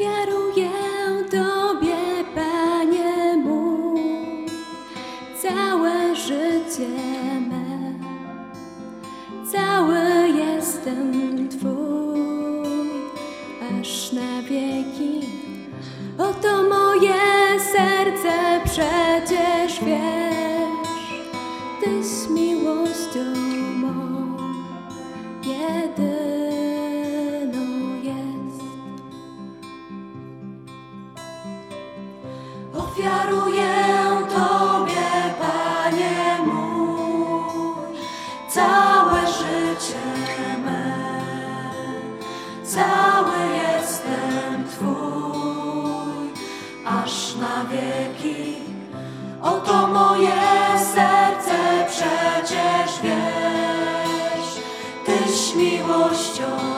Ofiaruję Tobie, Panie mój, całe życie me. Cały jestem Twój, aż na wieki. Oto moje serce przecież wiesz, Ty z miłością mą jedyną Ofiaruję Tobie, Panie mój, całe życie me. Cały jestem Twój, aż na wieki. Oto moje serce przecież wiesz, Tyś miłością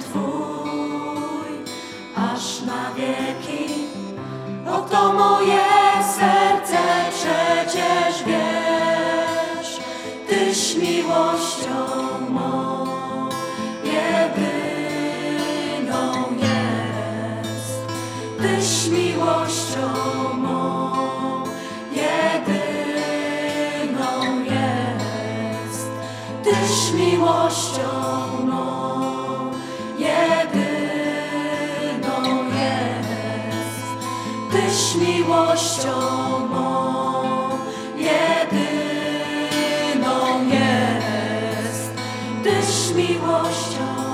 Twój, aż na wieki. Oto moje Tyś miłością mą jedyną jest. Tyś miłością mą jedyną jest. Tyś miłością mą jest. Tyś miłością